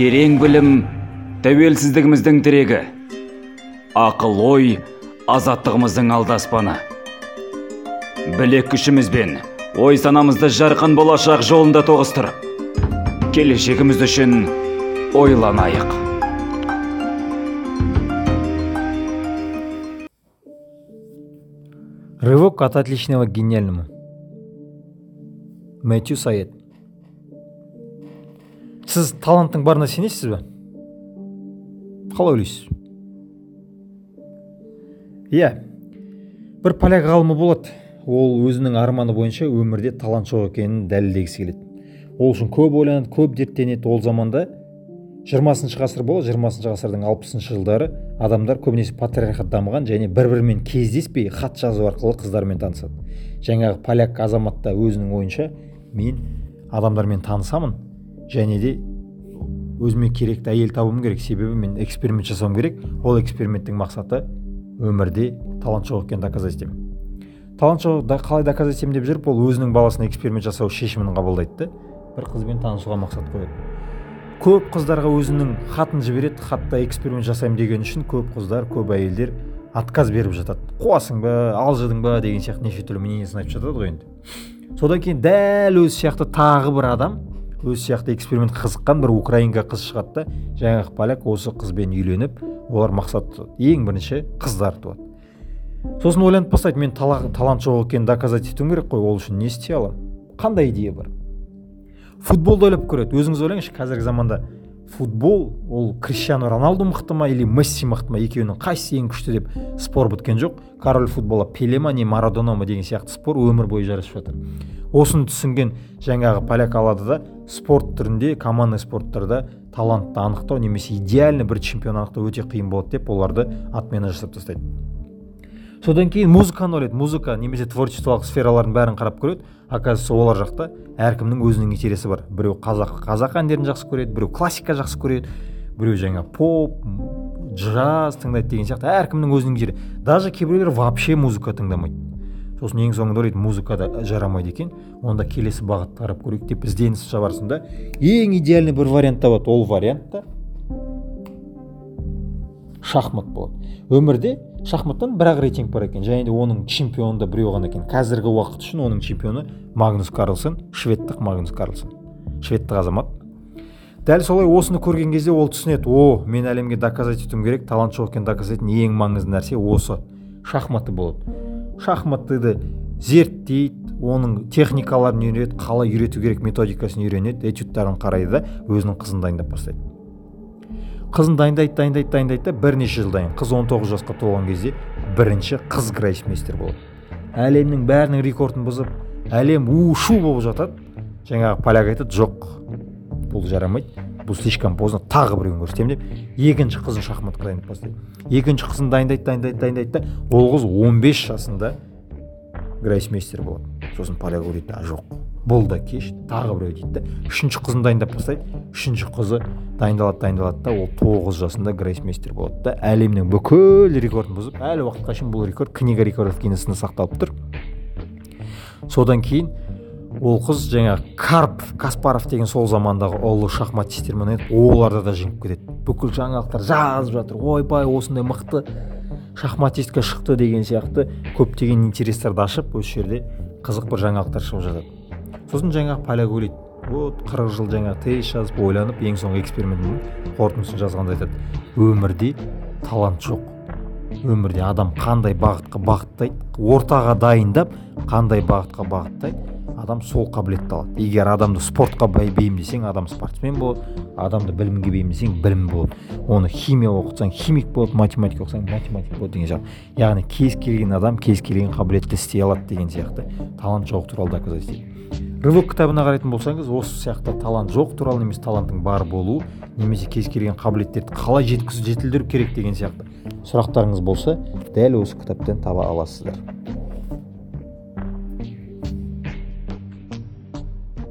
терең білім тәуелсіздігіміздің тірегі ақыл ой азаттығымыздың алдаспаны білек күшімізбен ой санамызды жарқын болашақ жолында тоғыстырып келешегіміз үшін ойланайық Рывок от отличного к гениальному. Мэтью Саед. Сіз таланттың барына сенесіз бе? Қалай ойлайсыз? Иә. Бір поляк ғалымы болады. Ол өзінің арманы бойынша өмірде талант жоқ екенін дәлелдегісі келеді. Ол үшін көп ойланады, көп дерттенеді. Ол заманда 20 ғасыр болды 20 ғасырдың 60 жылдары адамдар көбінесе патриархат дамыған және бір бірімен кездеспей хат жазу арқылы қыздармен танысады жаңағы поляк азамат та өзінің ойынша мен адамдармен танысамын және де өзіме керекті әйел табуым керек. Себебі мен эксперимент жасауым керек. Ол эксперименттің мақсаты өмірде талант жоқ екенін доказать етемін талант жоқ да, қалай доказать етемін деп жүріп ол өзінің баласына эксперимент жасау шешімін қабылдайды да. Бір қызбен танысуға мақсат қояды. Көп қыздарға өзінің хатын жібереді хатта эксперимент жасаймын деген үшін көп қыздар көп әйелдер отказ беріп жатады. Қуасың ба алжыдың ба? деген сияқты неше түрлі мнениесін айтып жатады ғой енді. Содан кейін дәл өзі сияқты тағы бір адам өзі сияқты эксперимент қызыққан бір украинка қыз шығады да. Жаңағы поляк осы қызбен үйленіп олар мақсат ең бірінші қыздар туады. Сосын ойланып бастайды мен талант жоқ екенін доказать етуім керек қой ол үшін не істей аламын? Қандай идея бар? Футболды ойлап көреді. Өзіңіз ойлаңызшы қазіргі заманда футбол ол криштиану роналду мықты ма или месси мықты ма екеуінің қайсысы ең күшті деп спор біткен жоқ. Король футбола пеле ма не марадона ма деген сияқты спор өмір бойы жарысып жатыр. Осыны түсінген жаңағы поляк алады да спорт түрінде командный спорттарда талантты анықтау немесе идеальный бір чемпион анықтау өте қиын болады деп оларды отмена жасап тастайды. Содан кейін музыканы ойлайды. Музыка немесе творчестволық сфералардың бәрін қарап көреді. Оказывается олар жақта. Әркімнің өзінің интересі бар. Біреу қазақ қазақ әндерін жақсы көреді біреу классика жақсы көреді біреу жаңа поп джаз тыңдайды деген сияқты. Әркімнің өзінің жері. Даже кейбіреулер вообще музыка тыңдамайды. Сосын ең соңында ойлайды музыка да жарамайды екен. Онда келесі бағытты қарап көрейік деп ізденіс барысында ең идеальный бір вариант табады ол вариант та шахмат болады. Өмірде шахматтан бір ақ рейтинг бар екен. Және де оның чемпионы да біреу ғана екен. Қазіргі уақыт үшін оның чемпионы магнус карлсон шведтық магнус карлсон. Шведтік азамат. Дәл солай осыны көрген кезде ол түсінеді. О мен әлемге доказать етуім керек талант жоқ екенін доказать ең маңызды нәрсе осы шахматы болады шахматты зерттейді оның техникаларын үйренеді қалай үйрету керек методикасын үйренеді этюдтарын қарайды да өзінің қызын дайындап бастайды. Қызын дайындайды дайындайды дайындайды да бірнеше жылдан кейін қыз 19 жасқа толған кезде бірінші қыз грейсмейстер болады әлемнің бәрінің рекордын бұзып әлем у шу болып жатады. Жаңағы поляк айтады жоқ бұл жарамайды бұл слишком поздно тағы біреуін көрсетемін деп. Екінші қызын шахматқа дайындап бастайды. Екінші қызын дайындайды дайындайды дайындайды да ол қыз 15 жасында грейсмейстер болады. Сосын поляк ойлайды жоқ бұл да кеш тағы біреу дейді да үшінші қызын дайындап бастайды үшінші қызы дайындалады дайындалады да ол тоғыз жасында грейсмейстер болады да. Әлемнің бүкіл рекордын бұзып әлі уақытқа шейін бұл рекорд книга рекордов гиннесінде сақталып тұр. Содан кейін ол қыз жаңағы карпов каспаров деген сол замандағы ұлы шахматистермен оларды да жеңіп кетеді. Бүкіл жаңалықтар жазып жатыр. Ойбай осындай мықты шахматистка шықты деген сияқты көптеген интерестерді ашып осы жерде қызық бір жаңалықтар шығып жатады. Сосын жаңағы поляк ойлайды вот қырық жыл жаңағы тест жазып ойланып ең соңғы эксперименттің қорытындысын жазғанда айтады өмірде талант жоқ. Өмірде адам қандай бағытқа бағыттайды ортаға дайындап қандай бағытқа бағыттайды адам сол қабілетті алады. Егер адамды спортқа бейімдесең адам спортсмен болады адамды білімге бейімдесең білім болады. Оны химия оқытсаң химик болады математика оқысаң математик болады деген сияқты. Яғни кез келген адам кез келген қабілетті істей алады деген сияқты. Талант жоқ туралы доказать рывок кітабына қарайтын болсаңыз осы сияқты талант жоқ туралы немесе таланттың бар болуы немесе кез келген қабілеттерді қалай жеткізу жетілдіру керек деген сияқты сұрақтарыңыз болса дәл осы кітаптан таба аласыздар.